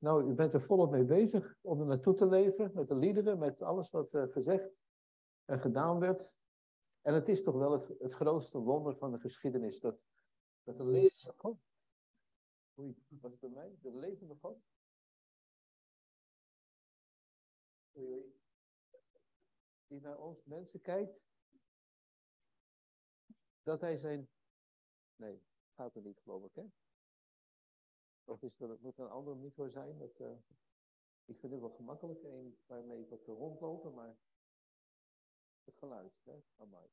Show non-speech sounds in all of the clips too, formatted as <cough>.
nou, u bent er volop mee bezig om er naartoe te leven, met de liederen, met alles wat uh, gezegd en gedaan werd. En het is toch wel het, het grootste wonder van de geschiedenis, dat, dat de levende God, oei, wat bij mij, de levende God, die naar ons mensen kijkt, dat hij zijn, nee, gaat er niet geloof ik, hè? Of is er, moet een andere micro zijn? Dat, uh, ik vind het wel gemakkelijk, een waarmee ik wat kan rondlopen, maar het geluid, hè? Amai.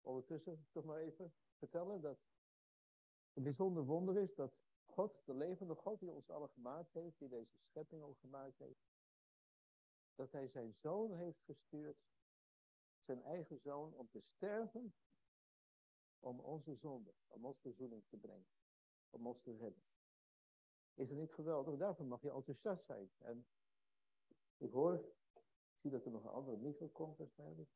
Ondertussen toch maar even vertellen dat een bijzonder wonder is dat God, de levende God die ons alle gemaakt heeft, die deze schepping ook gemaakt heeft, dat hij zijn zoon heeft gestuurd, zijn eigen zoon, om te sterven om onze zonde, om ons verzoening te brengen, om ons te redden. Is het niet geweldig? Daarvoor mag je enthousiast zijn. En ik hoor, ik zie dat er nog een andere micro komt waarschijnlijk.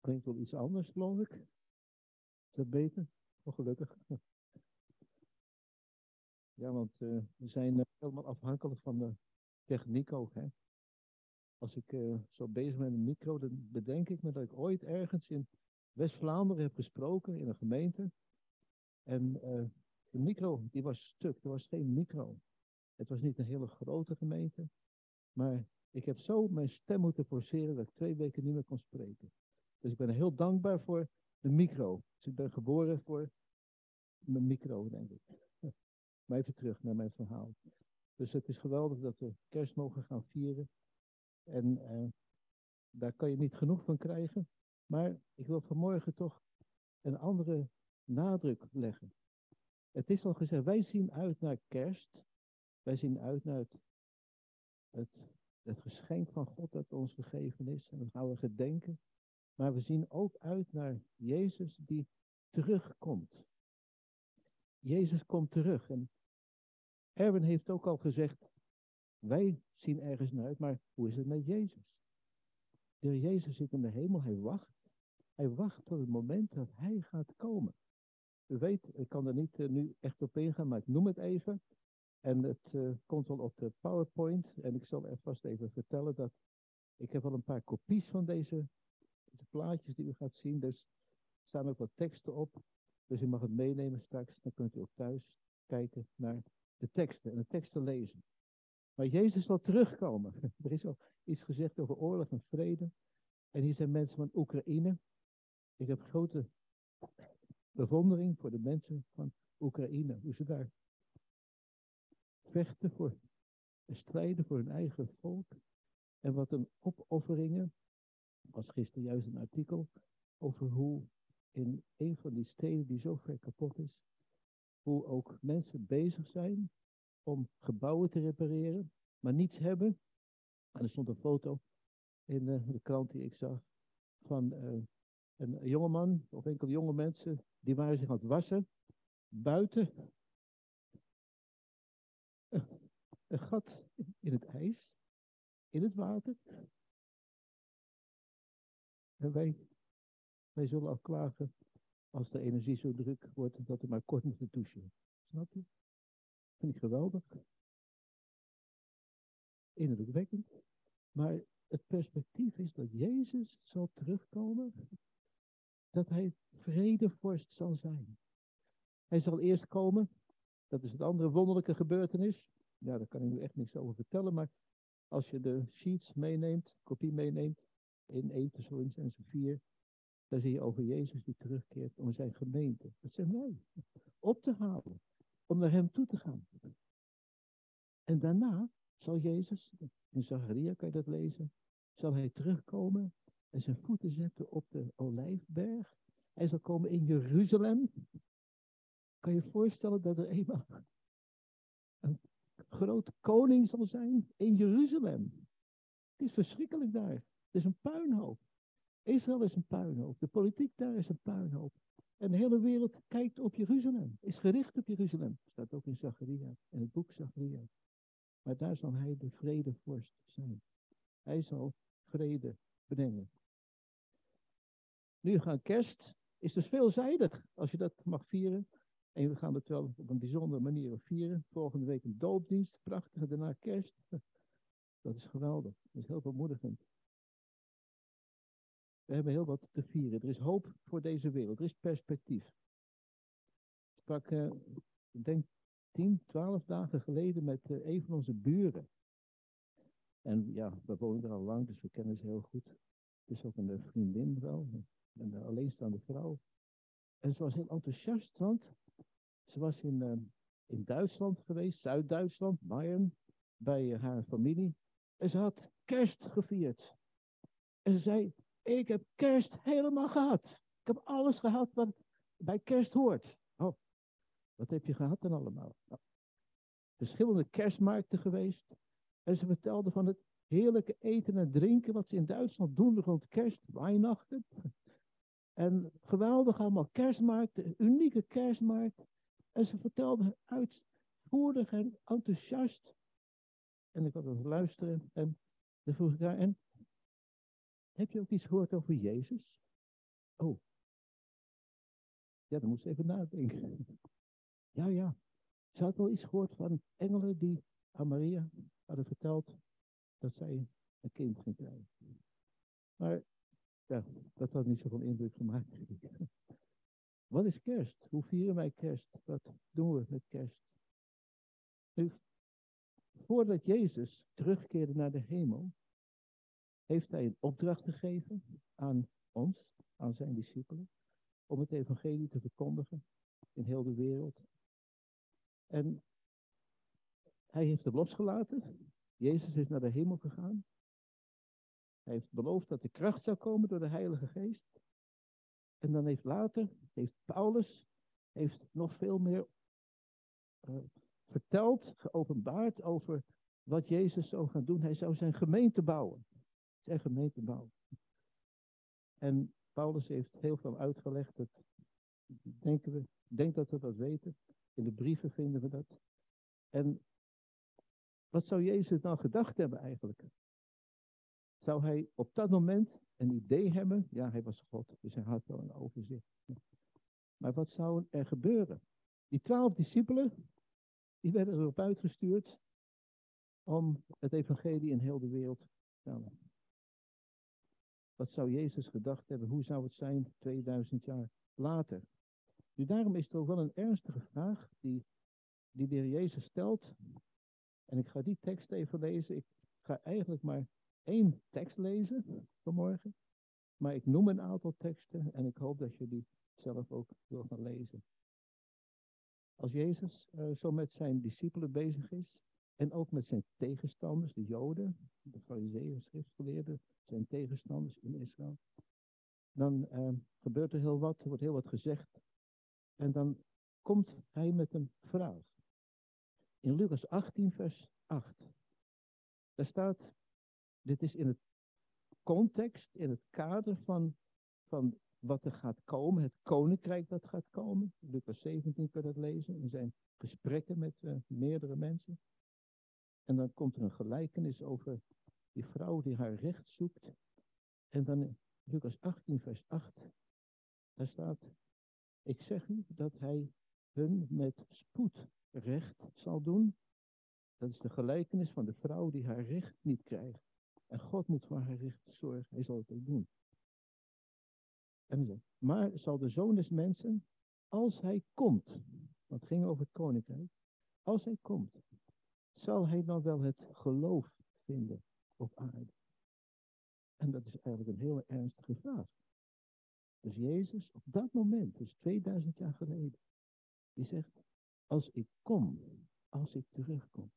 Klinkt wel iets anders, geloof ik. Is dat beter? Oh, gelukkig. <laughs> Ja, want uh, we zijn uh, helemaal afhankelijk van de techniek ook. Hè? Als ik uh, zo bezig ben met een micro, dan bedenk ik me dat ik ooit ergens in West-Vlaanderen heb gesproken in een gemeente. En de micro, die was stuk. Er was geen micro. Het was niet een hele grote gemeente. Maar ik heb zo mijn stem moeten forceren dat ik twee weken niet meer kon spreken. Dus ik ben heel dankbaar voor de micro. Dus ik ben geboren voor mijn micro, denk ik. <laughs> Maar even terug naar mijn verhaal. Dus het is geweldig dat we kerst mogen gaan vieren. En uh, daar kan je niet genoeg van krijgen. Maar ik wil vanmorgen toch een andere nadruk leggen. Het is al gezegd, wij zien uit naar kerst. Wij zien uit naar het het geschenk van God dat ons gegeven is. En dat gaan we gedenken. Maar we zien ook uit naar Jezus die terugkomt. Jezus komt terug. En Erwin heeft ook al gezegd, wij zien ergens naar uit, maar hoe is het met Jezus? De Jezus zit in de hemel, hij wacht. Hij wacht tot het moment dat hij gaat komen. U weet, ik kan er niet uh, nu echt op ingaan, maar ik noem het even. En het uh, komt wel op de PowerPoint. En ik zal er vast even vertellen dat ik heb al een paar kopies van deze de plaatjes die u gaat zien. Dus er staan ook wat teksten op. Dus u mag het meenemen straks. Dan kunt u ook thuis kijken naar de teksten en de teksten lezen. Maar Jezus zal terugkomen. <laughs> Er is al iets gezegd over oorlog en vrede. En hier zijn mensen van Oekraïne. Ik heb grote bewondering voor de mensen van Oekraïne. Hoe ze daar vechten voor, strijden voor hun eigen volk. En wat een opofferingen, was gisteren juist een artikel over hoe in een van die steden die zo ver kapot is, hoe ook mensen bezig zijn om gebouwen te repareren, maar niets hebben. En er stond een foto in de, de krant die ik zag van uh, een jongeman of enkele jonge mensen, die waren zich aan het wassen buiten een gat in het ijs, in het water. En wij, wij zullen afklagen als de energie zo druk wordt dat we maar kort moeten douchen. Snap je? Vind ik geweldig. Indrukwekkend. Maar het perspectief is dat Jezus zal terugkomen. Dat hij vredevorst zal zijn. Hij zal eerst komen dat is het andere wonderlijke gebeurtenis. Ja, daar kan ik nu echt niks over vertellen, maar als je de sheets meeneemt, kopie meeneemt, in 1 en 4, dan zie je over Jezus die terugkeert om zijn gemeente, dat zijn wij, op te halen, om naar hem toe te gaan. En daarna zal Jezus, in Zacharia kan je dat lezen, zal hij terugkomen en zijn voeten zetten op de olijfberg. Hij zal komen in Jeruzalem, kan je voorstellen dat er eenmaal een grote koning zal zijn in Jeruzalem. Het is verschrikkelijk daar. Het is een puinhoop. Israël is een puinhoop. De politiek daar is een puinhoop. En de hele wereld kijkt op Jeruzalem. Is gericht op Jeruzalem. Staat ook in Zacharia. In het boek Zacharia. Maar daar zal hij de vredevorst zijn. Hij zal vrede brengen. Nu gaan kerst is dus veelzijdig als je dat mag vieren. En we gaan het wel op een bijzondere manier vieren. Volgende week een doopdienst, prachtige, daarna kerst. <laughs> Dat is geweldig, dat is heel bemoedigend. We hebben heel wat te vieren. Er is hoop voor deze wereld, er is perspectief. Ik sprak, uh, ik denk, 10, 12 dagen geleden met uh, een van onze buren. En ja, we wonen er al lang, dus we kennen ze heel goed. Het is ook een vriendin wel, een alleenstaande vrouw. En ze was heel enthousiast, want ze was in, uh, in Duitsland geweest, Zuid-Duitsland, Bayern, bij haar familie. En ze had kerst gevierd. En ze zei, ik heb kerst helemaal gehad. Ik heb alles gehad wat bij kerst hoort. Oh, wat heb je gehad dan allemaal? Nou, verschillende kerstmarkten geweest. En ze vertelde van het heerlijke eten en drinken wat ze in Duitsland doen rond kerst, Weihnachten. En geweldig allemaal kerstmarkten, unieke kerstmarkt. En ze vertelde uitvoerig en enthousiast. En ik had het luisteren en dan vroeg ik haar, en heb je ook iets gehoord over Jezus? Oh. Ja, dan moest ze even nadenken. Ja, ja. Ze had wel iets gehoord van engelen die aan Maria hadden verteld dat zij een kind ging krijgen. Maar ja, dat had niet zoveel indruk gemaakt. Wat is kerst? Hoe vieren wij kerst? Wat doen we met kerst? Nu, voordat Jezus terugkeerde naar de hemel, heeft hij een opdracht gegeven aan ons, aan zijn discipelen, om het evangelie te verkondigen in heel de wereld. En hij heeft het losgelaten. Jezus is naar de hemel gegaan. Hij heeft beloofd dat de kracht zou komen door de Heilige Geest. En dan heeft later, heeft Paulus, heeft nog veel meer uh, verteld, geopenbaard over wat Jezus zou gaan doen. Hij zou zijn gemeente bouwen. Zijn gemeente bouwen. En Paulus heeft heel veel uitgelegd. Dat denken we, denk dat we dat weten. In de brieven vinden we dat. En wat zou Jezus nou gedacht hebben eigenlijk? Zou hij op dat moment een idee hebben? Ja, hij was God, dus hij had wel een overzicht. Maar wat zou er gebeuren? Die twaalf discipelen, die werden erop uitgestuurd om het evangelie in heel de wereld te vertellen. Wat zou Jezus gedacht hebben? Hoe zou het zijn 2000 jaar later? Nu, daarom is het ook wel een ernstige vraag die, die de heer Jezus stelt. En ik ga die tekst even lezen. Ik ga eigenlijk maar één tekst lezen vanmorgen. Maar ik noem een aantal teksten en ik hoop dat je die zelf ook wil gaan lezen. Als Jezus uh, zo met zijn discipelen bezig is en ook met zijn tegenstanders, de Joden, de Farizeeën, schriftgeleerden, zijn tegenstanders in Israël, dan uh, gebeurt er heel wat, er wordt heel wat gezegd. En dan komt hij met een vraag. In Lucas 18, vers 8. Daar staat, dit is in het context, in het kader van, van wat er gaat komen, het koninkrijk dat gaat komen. Lucas 17 kun je dat lezen, in zijn gesprekken met uh, meerdere mensen. En dan komt er een gelijkenis over die vrouw die haar recht zoekt. En dan Lucas 18, vers 8, daar staat, ik zeg u dat hij hun met spoed recht zal doen. Dat is de gelijkenis van de vrouw die haar recht niet krijgt. En God moet voor haar recht zorgen. Hij zal het ook doen. En maar zal de zoon des mensen, als hij komt, want het ging over het koninkrijk, als hij komt, zal hij dan wel het geloof vinden op aarde? En dat is eigenlijk een hele ernstige vraag. Dus Jezus op dat moment, dus 2000 jaar geleden, die zegt, als ik kom, als ik terugkom,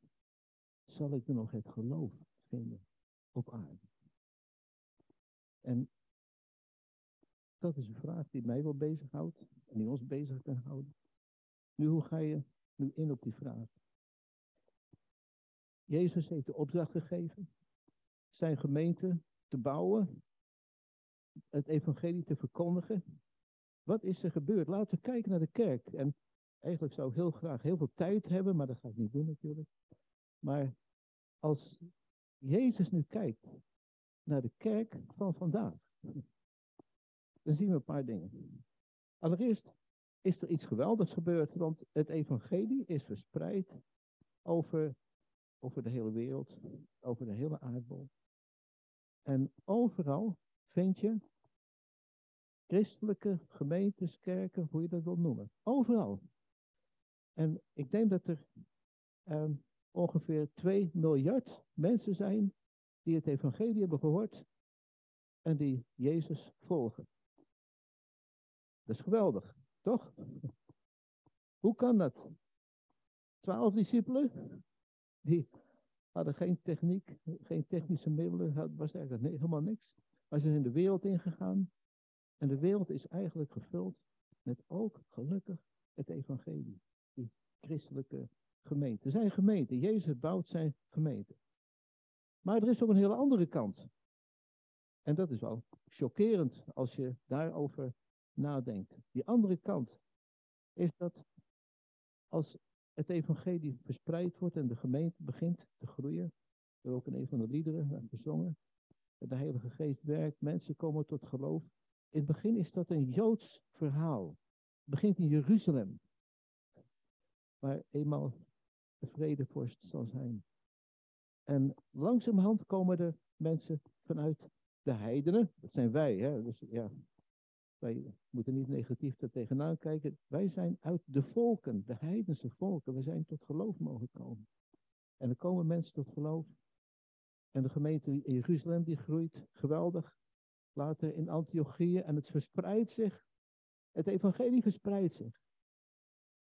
zal ik er nog het geloof vinden op aarde? En dat is een vraag die mij wel bezighoudt en die ons bezig kan houden. Nu, hoe ga je nu in op die vraag? Jezus heeft de opdracht gegeven zijn gemeente te bouwen, het evangelie te verkondigen. Wat is er gebeurd? Laten we kijken naar de kerk. En eigenlijk zou ik heel graag heel veel tijd hebben, maar dat ga ik niet doen natuurlijk. Maar als Jezus nu kijkt naar de kerk van vandaag, dan zien we een paar dingen. Allereerst is er iets geweldigs gebeurd, want het evangelie is verspreid over, over de hele wereld, over de hele aardbol. En overal vind je christelijke gemeentes, kerken, hoe je dat wil noemen. Overal. En ik denk dat er ehm, ongeveer 2 miljard mensen zijn die het evangelie hebben gehoord en die Jezus volgen. Dat is geweldig, toch? Hoe kan dat? Twaalf discipelen, die hadden geen techniek, geen technische middelen, was eigenlijk helemaal niks. Maar ze zijn de wereld ingegaan. En de wereld is eigenlijk gevuld met ook gelukkig het evangelie. Die christelijke gemeente. Zijn gemeenten. Jezus bouwt zijn gemeente. Maar er is ook een hele andere kant. En dat is wel chockerend als je daarover nadenkt. Die andere kant is dat als het evangelie verspreid wordt en de gemeente begint te groeien. We hebben ook in een van de liederen gezongen. De Heilige Geest werkt, mensen komen tot geloof. In het begin is dat een Joods verhaal. Het begint in Jeruzalem, waar eenmaal de vredevorst zal zijn. En langzamerhand komen er mensen vanuit de heidenen, dat zijn wij, hè? Dus, ja, wij moeten niet negatief er tegenaan kijken. Wij zijn uit de volken, de heidense volken. We zijn tot geloof mogen komen. En er komen mensen tot geloof. En de gemeente in Jeruzalem die groeit geweldig. Later in Antiochieën en het verspreidt zich. Het evangelie verspreidt zich.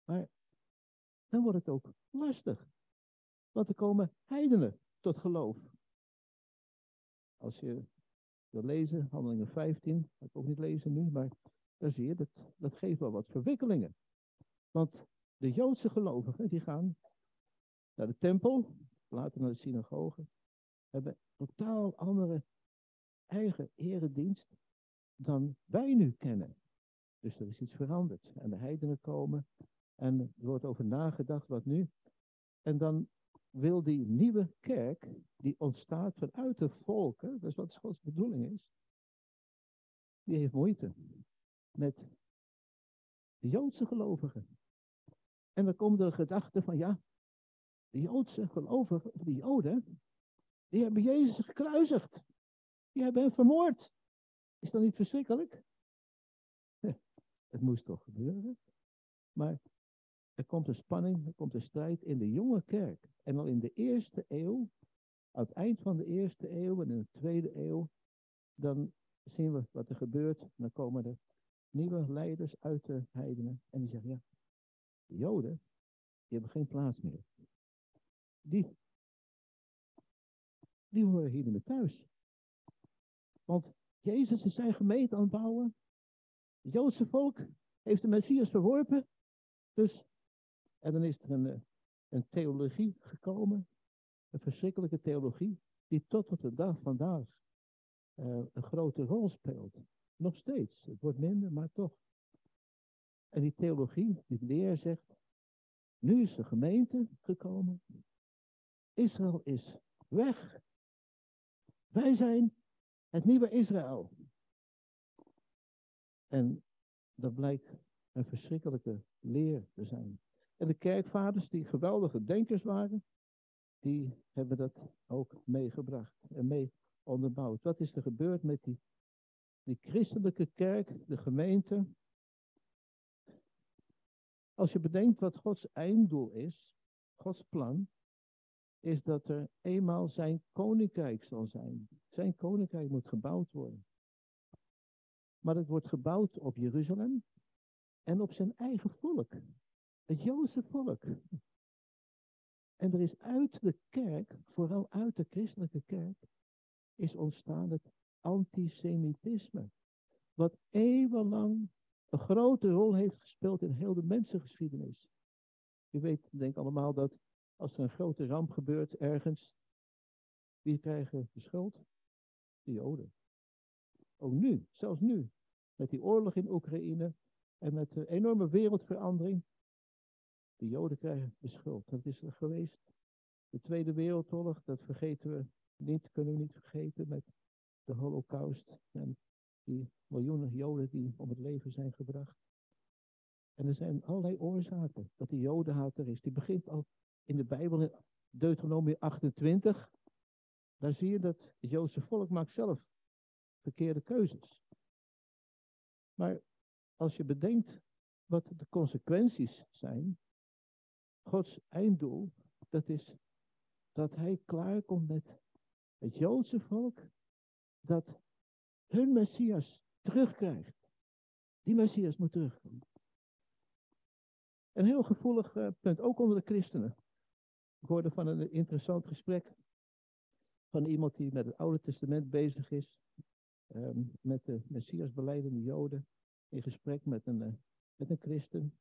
Maar dan wordt het ook lastig. Want er komen heidenen tot geloof. Als je wil lezen, handelingen 15, ga ik ook niet lezen nu, maar daar zie je, dat, dat geeft wel wat verwikkelingen. Want de Joodse gelovigen, die gaan naar de tempel, later naar de synagoge, hebben totaal andere eigen eredienst dan wij nu kennen. Dus er is iets veranderd. En de heidenen komen en er wordt over nagedacht wat nu. En dan wil die nieuwe kerk, die ontstaat vanuit de volken, dat is wat Gods bedoeling is, die heeft moeite met de Joodse gelovigen. En dan komt de gedachte van, ja, de Joodse gelovigen, of de Joden, die hebben Jezus gekruisigd. Die hebben hem vermoord. Is dat niet verschrikkelijk? <laughs> Het moest toch gebeuren. Maar er komt een spanning, er komt een strijd in de jonge kerk. En al in de eerste eeuw, aan het eind van de eerste eeuw en in de tweede eeuw, dan zien we wat er gebeurt. Dan komen er nieuwe leiders uit de heidenen. En die zeggen, ja, de Joden, die hebben geen plaats meer. Die, die horen hier niet meer thuis. Want Jezus is zijn gemeente aan het bouwen. Het Joodse volk heeft de Messias verworpen. Dus en dan is er een, eh, een theologie gekomen, een verschrikkelijke theologie, die tot op de dag vandaag uh, een grote rol speelt. Nog steeds. Het wordt minder, maar toch. En die theologie, die leer zegt, nu is de gemeente gekomen. Israël is weg. Wij zijn het nieuwe Israël. En dat blijkt een verschrikkelijke leer te zijn. En de kerkvaders, die geweldige denkers waren, die hebben dat ook meegebracht en mee onderbouwd. Wat is er gebeurd met die, die christelijke kerk, de gemeente? Als je bedenkt wat Gods einddoel is, Gods plan, is dat er eenmaal zijn koninkrijk zal zijn. Zijn koninkrijk moet gebouwd worden. Maar het wordt gebouwd op Jeruzalem en op zijn eigen volk. Het Joodse volk. En er is uit de kerk, vooral uit de christelijke kerk, is ontstaan het antisemitisme. Wat eeuwenlang een grote rol heeft gespeeld in heel de mensengeschiedenis. Je weet, denk allemaal dat als er een grote ramp gebeurt ergens, wie krijgen de schuld? De Joden. Ook nu, zelfs nu, met die oorlog in Oekraïne en met de enorme wereldverandering, de Joden krijgen de schuld. Dat is er geweest. De Tweede Wereldoorlog, dat vergeten we niet, kunnen we niet vergeten met de Holocaust en die miljoenen Joden die om het leven zijn gebracht. En er zijn allerlei oorzaken dat die Jodenhaat er is. Die begint al in de Bijbel in Deuteronomie 28. Daar zie je dat het volk maakt zelf verkeerde keuzes. Maar als je bedenkt wat de consequenties zijn, Gods einddoel, dat is dat hij klaarkomt met het Joodse volk, dat hun Messias terugkrijgt. Die Messias moet terugkomen. Een heel gevoelig uh, punt, ook onder de christenen. Ik hoorde van een interessant gesprek van iemand die met het Oude Testament bezig is, um, met de Messias beleidende Joden, in gesprek met een, uh, met een christen.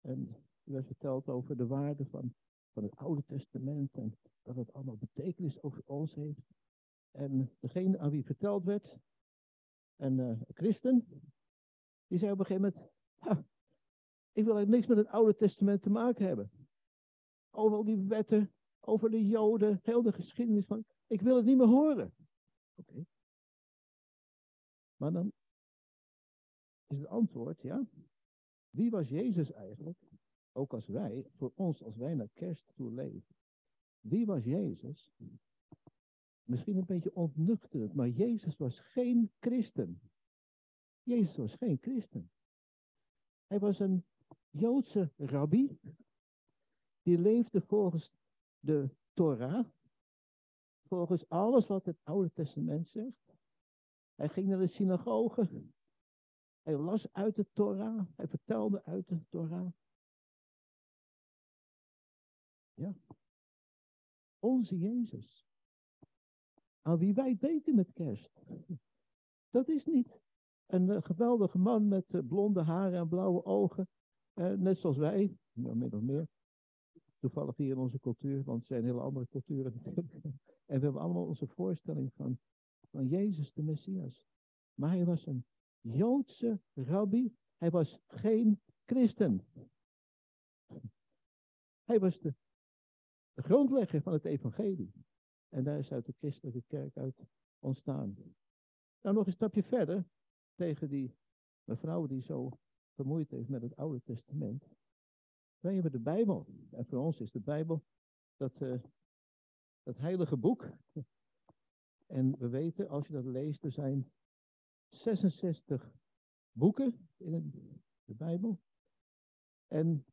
En er werd verteld over de waarde van, van het Oude Testament en dat het allemaal betekenis over ons heeft. En degene aan wie verteld werd, een uh, christen, die zei op een gegeven moment, ik wil eigenlijk niks met het Oude Testament te maken hebben. Over al die wetten, over de Joden, heel de geschiedenis van, ik wil het niet meer horen. Oké. Maar dan is het antwoord, ja, wie was Jezus eigenlijk? Ook als wij, voor ons, als wij naar kerst toe leven. Wie was Jezus? Misschien een beetje ontnuchterend, maar Jezus was geen christen. Jezus was geen christen. Hij was een Joodse rabbi. Die leefde volgens de Torah. Volgens alles wat het Oude Testament zegt. Hij ging naar de synagoge. Hij las uit de Torah. Hij vertelde uit de Torah. Ja. Onze Jezus. Aan wie wij denken met kerst. Dat is niet een eh, geweldige man met eh, blonde haren en blauwe ogen. Eh, net zoals wij, nou, min of meer. Toevallig hier in onze cultuur, want het zijn hele andere culturen. <laughs> En we hebben allemaal onze voorstelling van, van Jezus de Messias. Maar hij was een Joodse rabbi. Hij was geen christen. Hij was de, de grondlegger van het evangelie. En daar is uit de christelijke kerk uit ontstaan. Nou, nog een stapje verder tegen die mevrouw die zo vermoeid heeft met het Oude Testament. Wij hebben de Bijbel. En voor ons is de Bijbel dat, uh, dat heilige boek. En we weten, als je dat leest, er zijn 66 boeken in de Bijbel. En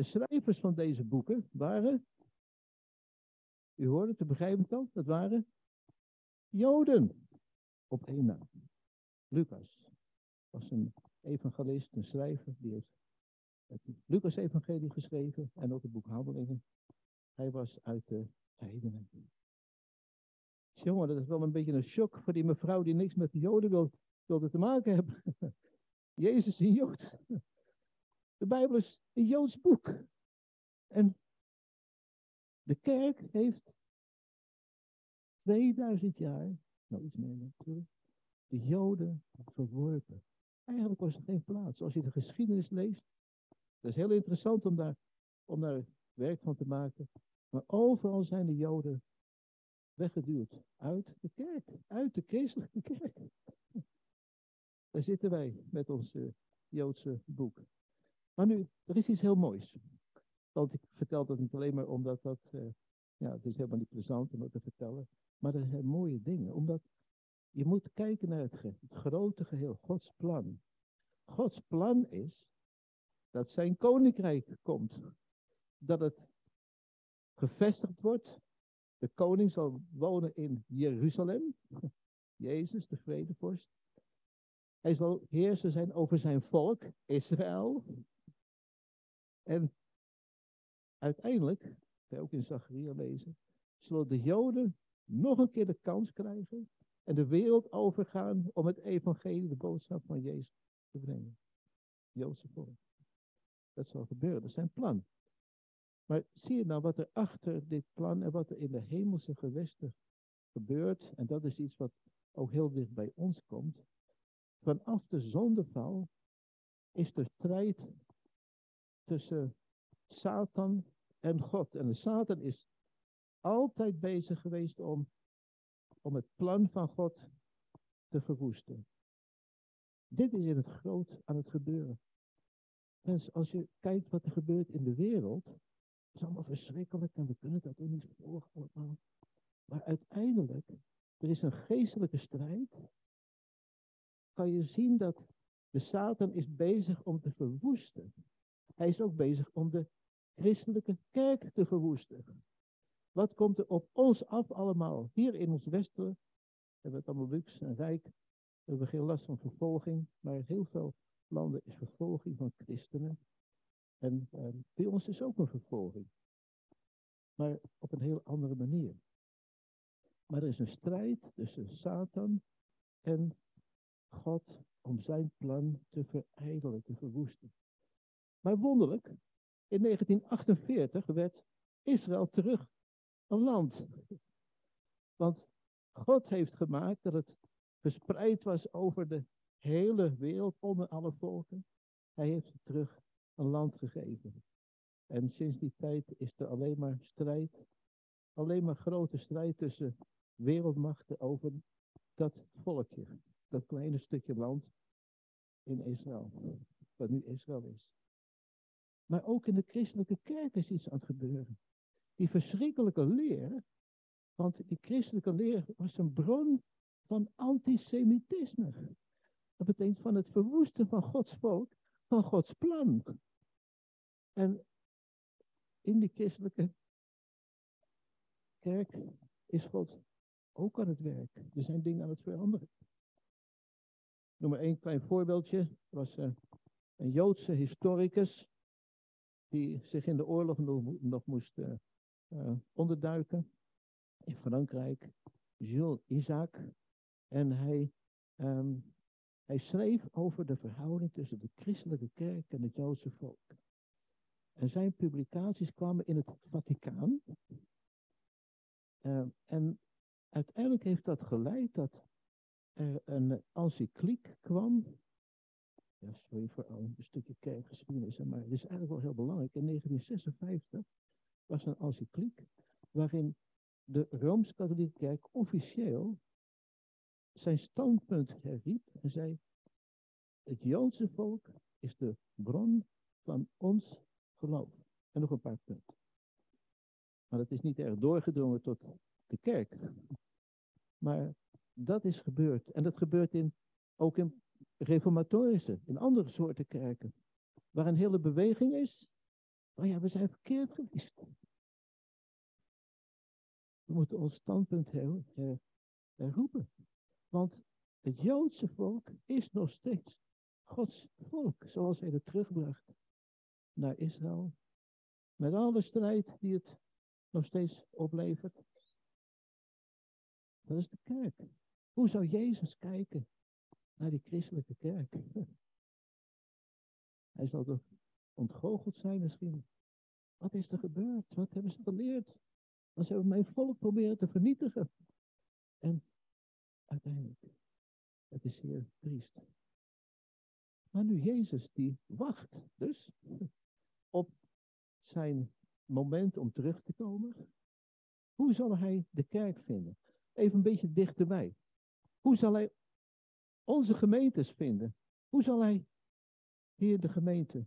de schrijvers van deze boeken waren, u hoorde het, u begrijpt het al, dat waren Joden op één naam. Lucas was een evangelist, een schrijver, die heeft het Lucas-evangelie geschreven en ook het boek Handelingen. Hij was uit de heidenen. Jongen, dat is wel een beetje een shock voor die mevrouw die niks met de Joden wil, wilde te maken hebben. <laughs> Jezus een Jood. De Bijbel is een Joods boek. En de kerk heeft 2000 jaar, nou iets meer natuurlijk, de Joden verworpen. Eigenlijk was er geen plaats. Als je de geschiedenis leest, dat is heel interessant om daar, om daar werk van te maken. Maar overal zijn de Joden weggeduwd uit de kerk, uit de christelijke kerk. Daar zitten wij met ons uh, Joodse boek. Maar nu, er is iets heel moois. Want ik vertel dat niet alleen maar omdat dat, uh, ja, het is helemaal niet plezant om dat te vertellen. Maar er zijn mooie dingen. Omdat je moet kijken naar het, het grote geheel, Gods plan. Gods plan is dat zijn koninkrijk komt. Dat het gevestigd wordt. De koning zal wonen in Jeruzalem. <laughs> Jezus, de vredevorst. Hij zal heersen zijn over zijn volk, Israël. En uiteindelijk, ook in Zacharia lezen, zullen de Joden nog een keer de kans krijgen en de wereld overgaan om het evangelie, de boodschap van Jezus te brengen. Joodse volk. Dat zal gebeuren, dat is zijn plan. Maar zie je nou wat er achter dit plan en wat er in de hemelse gewesten gebeurt? En dat is iets wat ook heel dicht bij ons komt. Vanaf de zondeval is er strijd tussen Satan en God. En de Satan is altijd bezig geweest om, om het plan van God te verwoesten. Dit is in het groot aan het gebeuren. Mensen, als je kijkt wat er gebeurt in de wereld, is allemaal verschrikkelijk en we kunnen dat ook niet allemaal. Maar uiteindelijk, er is een geestelijke strijd. Kan je zien dat de Satan is bezig om te verwoesten. Hij is ook bezig om de christelijke kerk te verwoesten. Wat komt er op ons af allemaal? Hier in ons Westen hebben we het allemaal luxe en rijk. We hebben geen last van vervolging, maar in heel veel landen is vervolging van christenen. En uh, bij ons is ook een vervolging. Maar op een heel andere manier. Maar er is een strijd tussen Satan en God om zijn plan te verijdelen, te verwoesten. Maar wonderlijk, in 1948 werd Israël terug een land. Want God heeft gemaakt dat het verspreid was over de hele wereld, onder alle volken. Hij heeft terug een land gegeven. En sinds die tijd is er alleen maar strijd, alleen maar grote strijd tussen wereldmachten over dat volkje, dat kleine stukje land in Israël, wat nu Israël is. Maar ook in de christelijke kerk is iets aan het gebeuren. Die verschrikkelijke leer, want die christelijke leer was een bron van antisemitisme. Dat betekent van het verwoesten van Gods volk, van Gods plan. En in die christelijke kerk is God ook aan het werk. Er zijn dingen aan het veranderen. Noem maar één klein voorbeeldje. Er was uh, een Joodse historicus die zich in de oorlog nog, nog moest uh, uh, onderduiken in Frankrijk. Jules Isaac. En hij, um, hij schreef over de verhouding tussen de christelijke kerk en het Joodse volk. En zijn publicaties kwamen in het Vaticaan. Uh, en uiteindelijk heeft dat geleid dat er een encycliek kwam. Ja, sorry voor al een stukje kerkgeschiedenis, maar het is eigenlijk wel heel belangrijk. In 1956 was een encycliek waarin de Rooms-Katholieke Kerk officieel zijn standpunt herriep en zei: Het Joodse volk is de bron van ons geloof. En nog een paar punten. Maar dat is niet erg doorgedrongen tot de kerk. Maar dat is gebeurd. En dat gebeurt in, ook in reformatorische, in andere soorten kerken. Waar een hele beweging is. Oh ja, we zijn verkeerd geweest. We moeten ons standpunt her, herroepen. Want het Joodse volk is nog steeds Gods volk, zoals hij het terugbracht naar Israël. Met alle strijd die het nog steeds oplevert. Dat is de kerk. Hoe zou Jezus kijken naar die christelijke kerk? <laughs> Hij zal toch ontgoocheld zijn misschien. Wat is er gebeurd? Wat hebben ze geleerd? Want ze hebben mijn volk proberen te vernietigen. En uiteindelijk, het is zeer triest. Maar nu Jezus die wacht dus <laughs> op zijn moment om terug te komen. Hoe zal hij de kerk vinden? Even een beetje dichterbij. Hoe zal hij onze gemeentes vinden? Hoe zal hij hier de gemeente,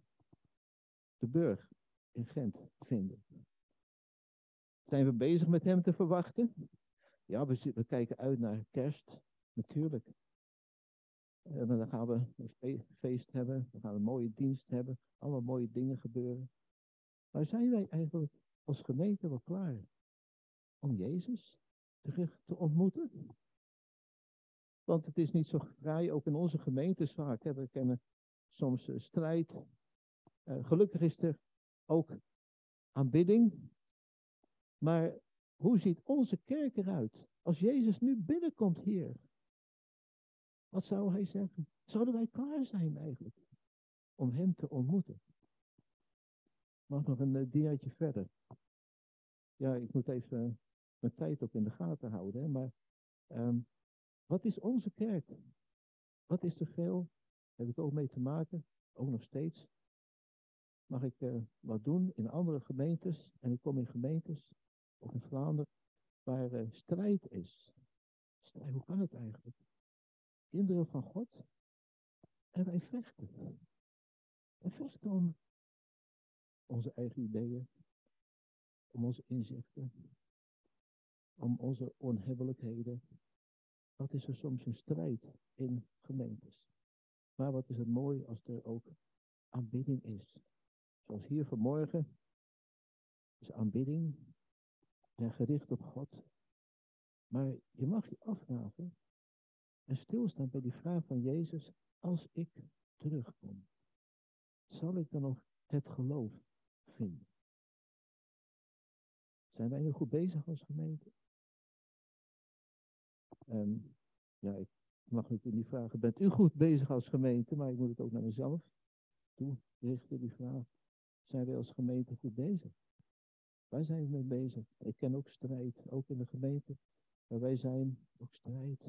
de burg in Gent vinden? Zijn we bezig met hem te verwachten? Ja, we, we kijken uit naar kerst, natuurlijk. En dan gaan we een feest hebben, we gaan een mooie dienst hebben, allemaal mooie dingen gebeuren. Maar zijn wij eigenlijk als gemeente wel klaar om Jezus terug te ontmoeten? Want het is niet zo vrij, ook in onze gemeentes vaak. We kennen soms uh, strijd. Uh, gelukkig is er ook aanbidding. Maar hoe ziet onze kerk eruit als Jezus nu binnenkomt hier? Wat zou hij zeggen? Zouden wij klaar zijn eigenlijk om hem te ontmoeten? Mag nog een uh, verder. Ja, ik moet even mijn tijd ook in de gaten houden. Hè? Maar um, wat is onze kerk? Wat is te veel? Heb ik ook mee te maken? Ook nog steeds. Mag ik uh, wat doen in andere gemeentes? En ik kom in gemeentes, of in Vlaanderen, waar strijd is. Strijd, hoe kan het eigenlijk? Kinderen van God. En wij vechten. We vechten om onze eigen ideeën, om onze inzichten, om onze onhebbelijkheden. Wat is er soms een strijd in gemeentes? Maar wat is het mooi als er ook aanbidding is. Zoals hier vanmorgen is aanbidding en gericht op God. Maar je mag je afvragen en stilstaan bij die vraag van Jezus, als ik terugkom, zal ik dan nog het geloof vinden? Zijn wij nu goed bezig als gemeente? En ja, ik mag natuurlijk niet vragen, bent u goed bezig als gemeente? Maar ik moet het ook naar mezelf toe richten, die vraag. Zijn wij als gemeente goed bezig? Waar zijn we mee bezig? Ik ken ook strijd, ook in de gemeente. Maar wij zijn ook strijd.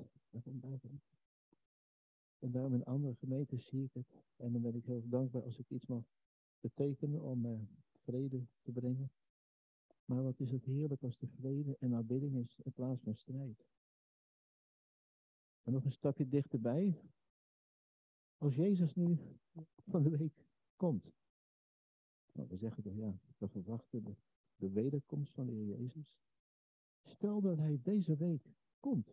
En daarom in andere gemeenten zie ik het. En dan ben ik heel dankbaar als ik iets mag betekenen om uh, vrede te brengen. Maar wat is het heerlijk als de vrede en aanbidding is in plaats van strijd. En nog een stapje dichterbij. Als Jezus nu van de week komt. Nou, we zeggen toch ja, we verwachten de, de wederkomst van de Heer Jezus. Stel dat hij deze week komt.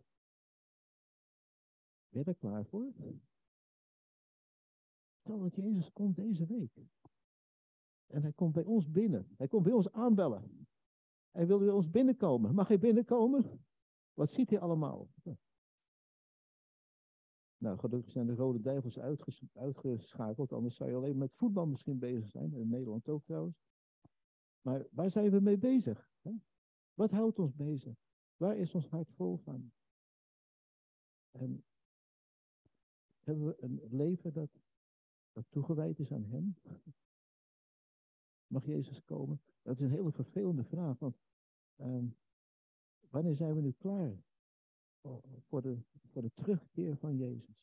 Ben je er klaar voor? Stel dat Jezus komt deze week. En hij komt bij ons binnen. Hij komt bij ons aanbellen. Hij wil bij ons binnenkomen. Mag hij binnenkomen? Wat ziet hij allemaal? Nou, gelukkig zijn de Rode Duivels uitgeschakeld. Anders zou je alleen met voetbal misschien bezig zijn. In Nederland ook trouwens. Maar waar zijn we mee bezig? Hè? Wat houdt ons bezig? Waar is ons hart vol van? En hebben we een leven dat, dat toegewijd is aan Hem? Mag Jezus komen? Dat is een hele vervelende vraag. Want uh, wanneer zijn we nu klaar voor de, voor de terugkeer van Jezus?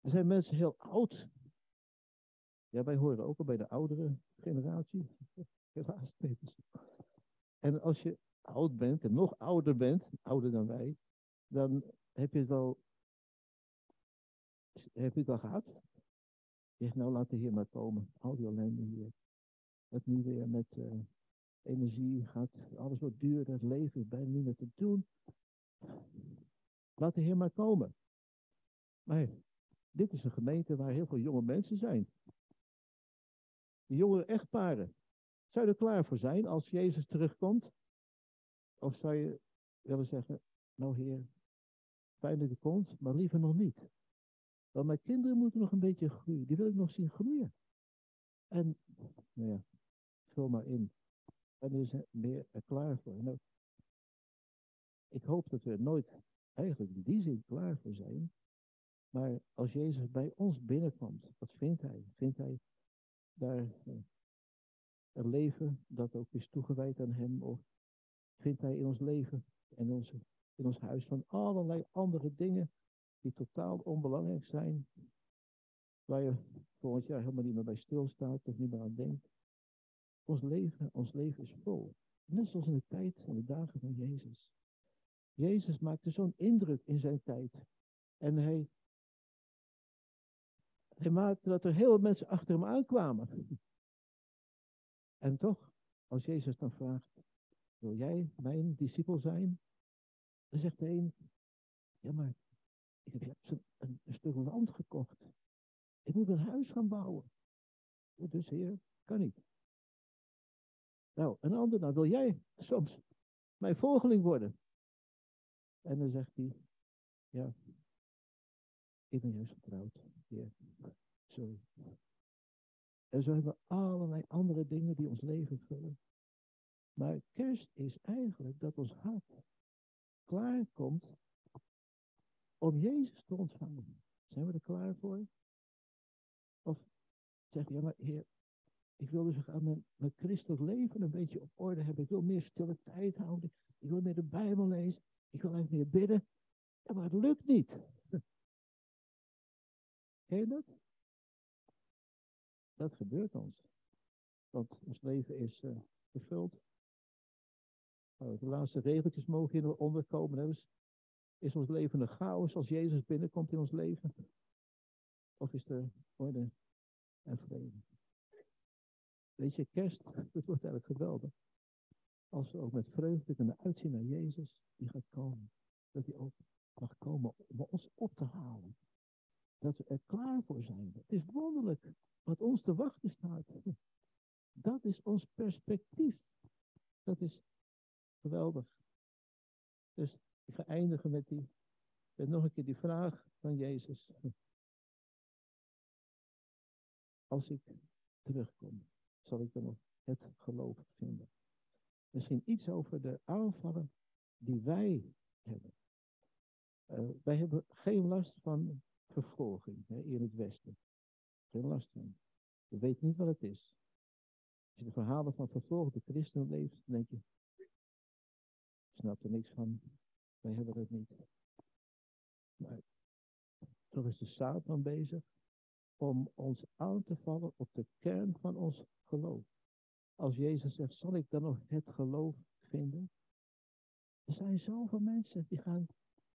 Er zijn mensen heel oud. Ja, wij horen ook al bij de oudere generatie. <laughs> Helaas. En als je oud bent en nog ouder bent, ouder dan wij, dan heb je het wel, heb je het al gehad. Je zegt, nou laat de Heer maar komen. Al die ellende hier. Het nu weer met uh, energie gaat, alles wordt duurder, het leven is bijna niet meer te doen. Laat de Heer maar komen. Maar dit is een gemeente waar heel veel jonge mensen zijn. Die jonge echtparen. Zou je er klaar voor zijn als Jezus terugkomt? Of zou je willen zeggen, nou heer, fijn dat je komt, maar liever nog niet. Want mijn kinderen moeten nog een beetje groeien. Die wil ik nog zien groeien. En, nou ja, vul maar in. En er is meer er klaar voor. Nou, ik hoop dat we er nooit eigenlijk in die zin klaar voor zijn. Maar als Jezus bij ons binnenkomt, wat vindt hij? Vindt hij daar eh, een leven dat ook is toegewijd aan hem? Of vindt hij in ons leven en onze, in ons huis van allerlei andere dingen die totaal onbelangrijk zijn, waar je volgend jaar helemaal niet meer bij stilstaat of niet meer aan denkt. Ons leven, ons leven is vol. Net zoals in de tijd en de dagen van Jezus. Jezus maakte zo'n indruk in zijn tijd. En hij, hij maakte dat er heel veel mensen achter hem aankwamen. En toch, als Jezus dan vraagt, wil jij mijn discipel zijn? Dan zegt de een, ja maar ik heb een, een, stuk land gekocht. Ik moet een huis gaan bouwen. Dus heer, kan niet. Nou, een ander, nou wil jij soms mijn volgeling worden? En dan zegt hij, ja, ik ben juist getrouwd. Heer, sorry. En zo hebben we allerlei andere dingen die ons leven vullen. Maar kerst is eigenlijk dat ons hart klaar komt om Jezus te ontvangen. Zijn we er klaar voor? Of zeg je, ja maar heer, Ik wil dus aan mijn, mijn christelijk leven een beetje op orde hebben. Ik wil meer stille tijd houden. Ik wil meer de Bijbel lezen. Ik wil eigenlijk meer bidden. Ja, maar het lukt niet. <laughs> Ken je dat? Dat gebeurt ons. Want ons leven is uh, gevuld. Nou, de laatste regeltjes mogen hier onderkomen. Dus is ons leven een chaos als Jezus binnenkomt in ons leven? Of is er orde en vrede? Weet je, kerst, <laughs> dat wordt eigenlijk geweldig. Als we ook met vreugde kunnen uitzien naar Jezus, die gaat komen. Dat hij ook mag komen om ons op te halen. Dat we er klaar voor zijn. Het is wonderlijk wat ons te wachten staat. Dat is ons perspectief. Dat is geweldig. Dus ik ga eindigen met, die, met nog een keer die vraag van Jezus. Als ik terugkom, zal ik dan nog het geloof vinden. Misschien iets over de aanvallen die wij hebben. Uh, wij hebben geen last van vervolging hè, in het Westen. Geen last van. We weten niet wat het is. Als je de verhalen van vervolgde christenen leest, dan denk je, ik snap er niks van. Wij hebben het niet. Maar toch is de Satan bezig om ons aan te vallen op de kern van ons geloof. Als Jezus zegt, zal ik dan nog het geloof vinden? Er zijn zoveel mensen die gaan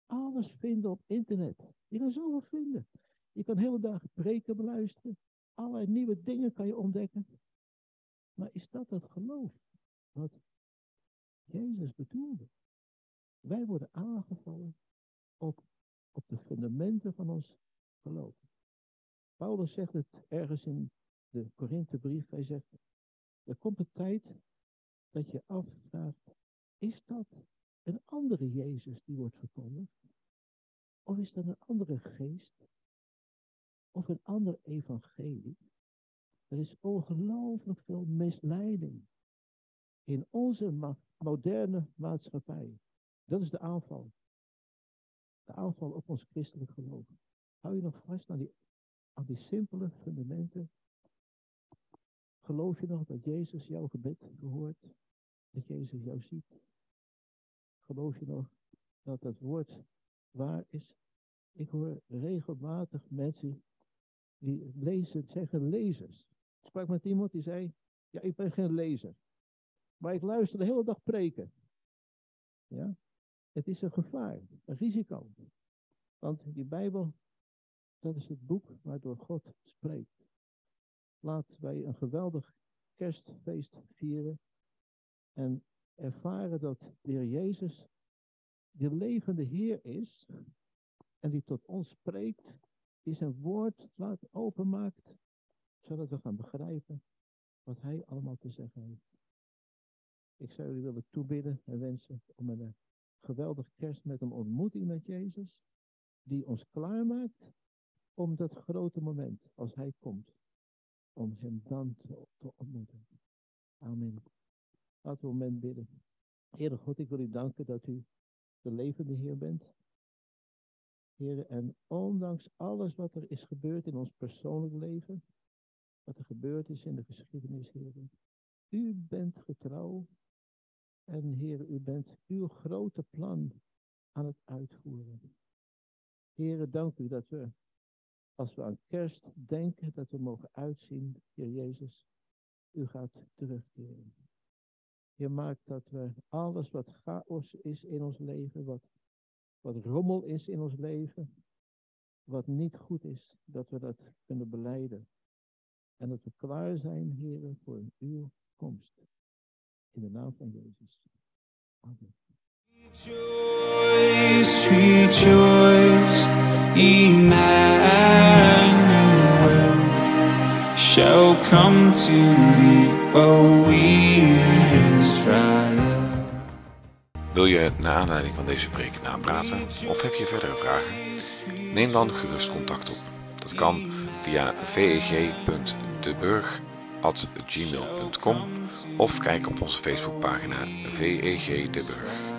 alles vinden op internet. Die gaan zoveel vinden. Je kan hele dagen preken beluisteren. Allerlei nieuwe dingen kan je ontdekken. Maar is dat het geloof wat Jezus bedoelde? Wij worden aangevallen op, op de fundamenten van ons geloof. Paulus zegt het ergens in de Korinthebrief. Hij zegt, er komt een tijd dat je afvraagt, is dat een andere Jezus die wordt verkondigd? Of is dat een andere geest? Of een ander evangelie? Er is ongelooflijk veel misleiding in onze moderne maatschappij. Dat is de aanval. De aanval op ons christelijk geloof. Hou je nog vast aan die, aan die simpele fundamenten. Geloof je nog dat Jezus jouw gebed verhoort? Dat Jezus jou ziet? Geloof je nog dat dat woord waar is? Ik hoor regelmatig mensen die lezen, zeggen lezers. Ik sprak met iemand die zei, ja, ik ben geen lezer. Maar ik luister de hele dag preken. Ja? Het is een gevaar, een risico. Want die Bijbel, dat is het boek waardoor God spreekt. Laten wij een geweldig kerstfeest vieren en ervaren dat de Heer Jezus de levende Heer is en die tot ons spreekt, die zijn woord laat openmaakt, zodat we gaan begrijpen wat Hij allemaal te zeggen heeft. Ik zou jullie willen toebidden en wensen om een geweldige kerst met een ontmoeting met Jezus, die ons klaarmaakt om dat grote moment, als Hij komt, om Hem dan te, te ontmoeten. Amen. Laten we moment bidden. Heere God, ik wil u danken dat u de levende Heer bent. Heer, en ondanks alles wat er is gebeurd in ons persoonlijk leven, wat er gebeurd is in de geschiedenis, Heer, u bent getrouw en Heer, u bent uw grote plan aan het uitvoeren. Heer, dank u dat we, als we aan kerst denken, dat we mogen uitzien, Heer Jezus, u gaat terugkeren. Je maakt dat we alles wat chaos is in ons leven, wat, wat rommel is in ons leven, wat niet goed is, dat we dat kunnen beleiden. En dat we klaar zijn, Heer, voor uw komst. In de naam van Jezus. Amen. Emmanuel shall come to thee, O Israel. Wil je naar aanleiding van deze preek napraten of heb je verdere vragen? Neem dan gerust contact op. Dat kan via veg.deburg gmail.com of kijk op onze Facebookpagina VEG De Burg.